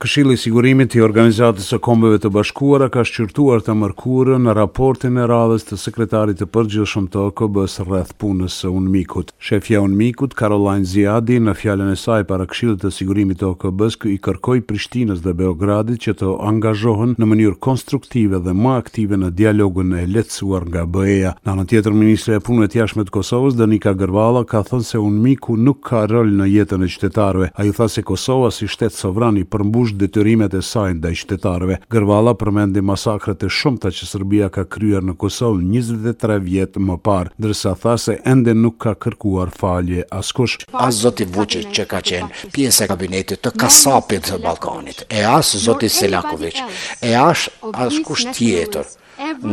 Këshilli i Sigurimit i Organizatës së Kombeve të Bashkuara ka shqyrtuar të mërkurën raportin e radhës të Sekretarit të Përgjithshëm të OKB-së rreth punës së UNMIK-ut. Shefja e UNMIK-ut, Caroline Ziadi, në fjalën e saj para Këshillit të Sigurimit të OKB-së i kërkoi Prishtinës dhe Beogradit që të angazhohen në mënyrë konstruktive dhe më aktive në dialogun e lehtësuar nga BE-ja. Në anën tjetër, ministrja e Punëve të Jashtme të Kosovës, Donika Gërvalla, ka thënë se UNMIK-u nuk ka rol në jetën e qytetarëve. Ajo tha se Kosova si shtet sovran i përmbush detyrimet e saj ndaj qytetarëve. Gërvalla përmendi masakrat e shumta Serbia ka kryer në Kosovë njëzet e tre vjet më parë, ndërsa tha se ende nuk ka kërkuar falje askush. As zoti Vuçiç që ka qenë pjesë e kabinetit të kasapit të Ballkanit, e as zoti Selakoviç, e as askush tjetër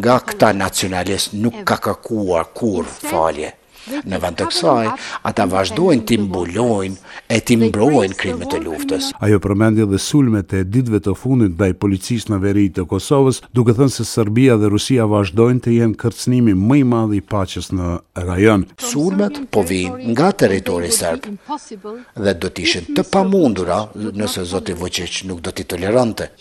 nga këta nacionalistë nuk ka kërkuar kurrë falje. Në vend të kësaj, ata vazhdojnë t'i mbulojnë e t'i mbrojnë krimet e luftës. Ajo përmendi edhe sulmet e ditëve të fundit ndaj policisë në veri të Kosovës, duke thënë se Serbia dhe Rusia vazhdojnë të jenë kërcënimi më i madh i paqes në rajon. Sulmet po vijnë nga territori serb dhe do të ishin të pamundura nëse zoti Vuçiq nuk do t'i toleronte.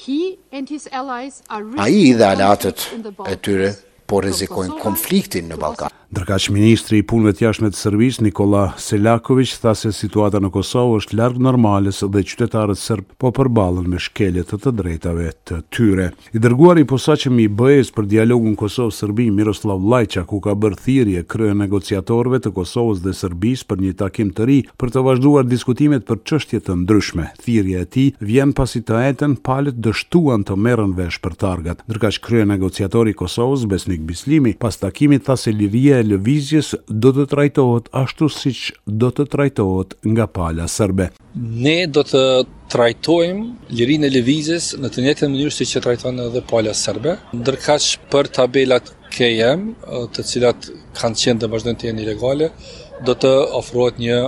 Ai dhe aleatët e tyre po rrezikojnë konfliktin në Ballkan. Ndërkaq, ministri i Punëve të Jashtme të Serbisë, Nikolla Selakoviq, tha se situata në Kosovë është larg normales dhe qytetarët serbë po përballen me shkelje të të drejtave të tyre. I dërguari i posaçëm i BE-së për dialogun Kosovë-Serbi, Miroslav Lajçak, u ka bërë thirrje kryenegociatorëve të Kosovës dhe Serbisë për një takim të ri për të vazhduar diskutimet për çështje të ndryshme. Thirrja e tij vjen pasi të enjten palët dështuan të merren vesh për targat. Ndërkaq kryenegociatori i Kosovës, Besnik Bislimi, pas takimit tha se liria e lëvizjes do të trajtohet ashtu siç do të trajtohet nga pala serbe. Ne do të trajtojmë lirinë e lëvizjes në të njëjtën mënyrë siç e trajton edhe pala serbe, ndërkaq për tabelat KM, të cilat kanë qenë dhe vazhdojnë të jenë ilegale, do të ofrohet një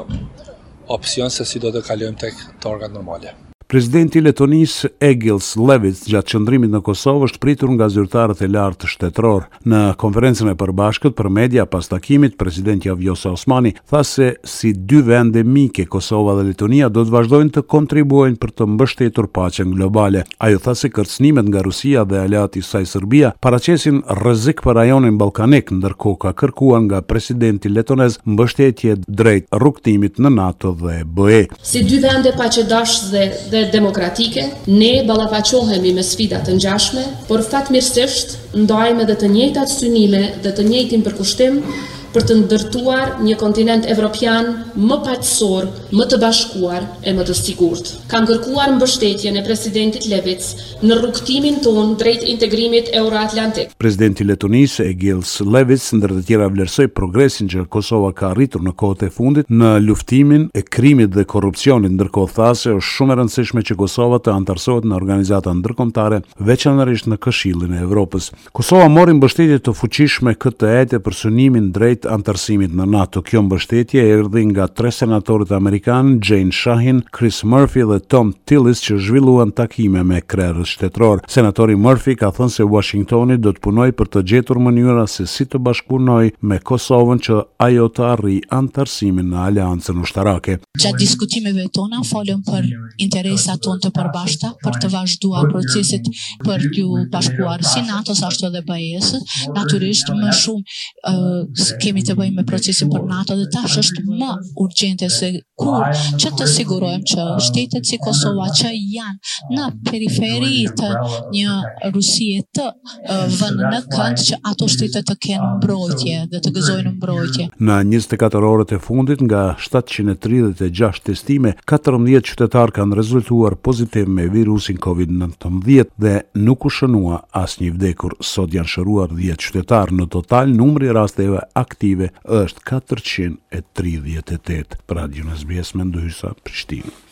opsion se si do të kalojmë tek targat normale. Presidenti i Letonisë, Egils Levits gjatë qëndrimit në Kosovë është pritur nga zyrtarët e lartë shtetërorë. Në konferencën e përbashkët për media pas takimit, presidentja Vjosa Osmani tha se si dy vende mike, Kosova dhe Letonia do të vazhdojnë të kontribuojnë për të mbështetur paqen globale. Ajo tha se kërcënimet nga Rusia dhe aleati i saj Serbia paraqesin rrezik për rajonin ballkanik, ndërkohë ka kërkuar nga presidenti letonez mbështetje drejt rrugëtimit në NATO dhe BE. Si dy vende paqedashëse dhe demokratike, ne ballafaqohemi me sfida të ngjashme, por fatmirësisht ndajmë edhe të njëjtat synime dhe të njëjtin përkushtim për të ndërtuar një kontinent evropian më paqësor, më të bashkuar e më të sigurt. Kam kërkuar mbështetjen e Presidentit Levits në rrugëtimin tonë drejt integrimit euroatlantik. Presidenti i Letonisë, Egils Levits, ndër të tjera vlerësoi progresin që Kosova ka arritur në kohët e fundit në luftimin e krimit dhe korrupsionit, ndërkohë tha se është shumë e rëndësishme që Kosova të anëtarësohet në organizata ndërkombëtare, veçanërisht në Këshillin e Evropës. Kosova mori mbështetje të fuqishme këtë të enjte për synimin drejt anëtarësimit në NATO. Kjo mbështetje erdhi nga tre senatorët amerikanë, Jeanne Shaheen, Chris Murphy dhe Thom Tillis që zhvilluan takime me krerët shtetërorë. Senatori Murphy ka thënë se Uashingtoni do të punojë për të gjetur mënyra se si të bashkëpunojë me Kosovën që ajo të arrijë anëtarësimin në aleancën ushtarake. Gjatë diskutimeve tona folëm për interesat tonë të përbashkëta për të vazhduar proceset për t'iu bashkuar si NATO-s ashtu edhe BE-s. Natyrisht më shumë uh, kemi të bëjmë me procesin për NATO dhe tash është më urgjente se kurrë që të sigurojmë që shtetet si Kosova që janë në periferi të një Rusie të vënë në kënd që ato shtete të kenë mbrojtje dhe të gëzojnë mbrojtje. Në njëzet e katër orët e fundit, nga shtatëqind e tridhjetë e gjashtë testime, katërmbëdhjetë qytetarë kanë rezultuar pozitivë me virusin Covid nëntëmbëdhjetë dhe nuk u shënua asnjë i vdekur. Sot janë shëruar dhjetë qytetarë. Në total, numri i rasteve aktive është katërqind e tridhjetë e tetë. Për Radion SBS, Mendu Hysa, Prishtinë.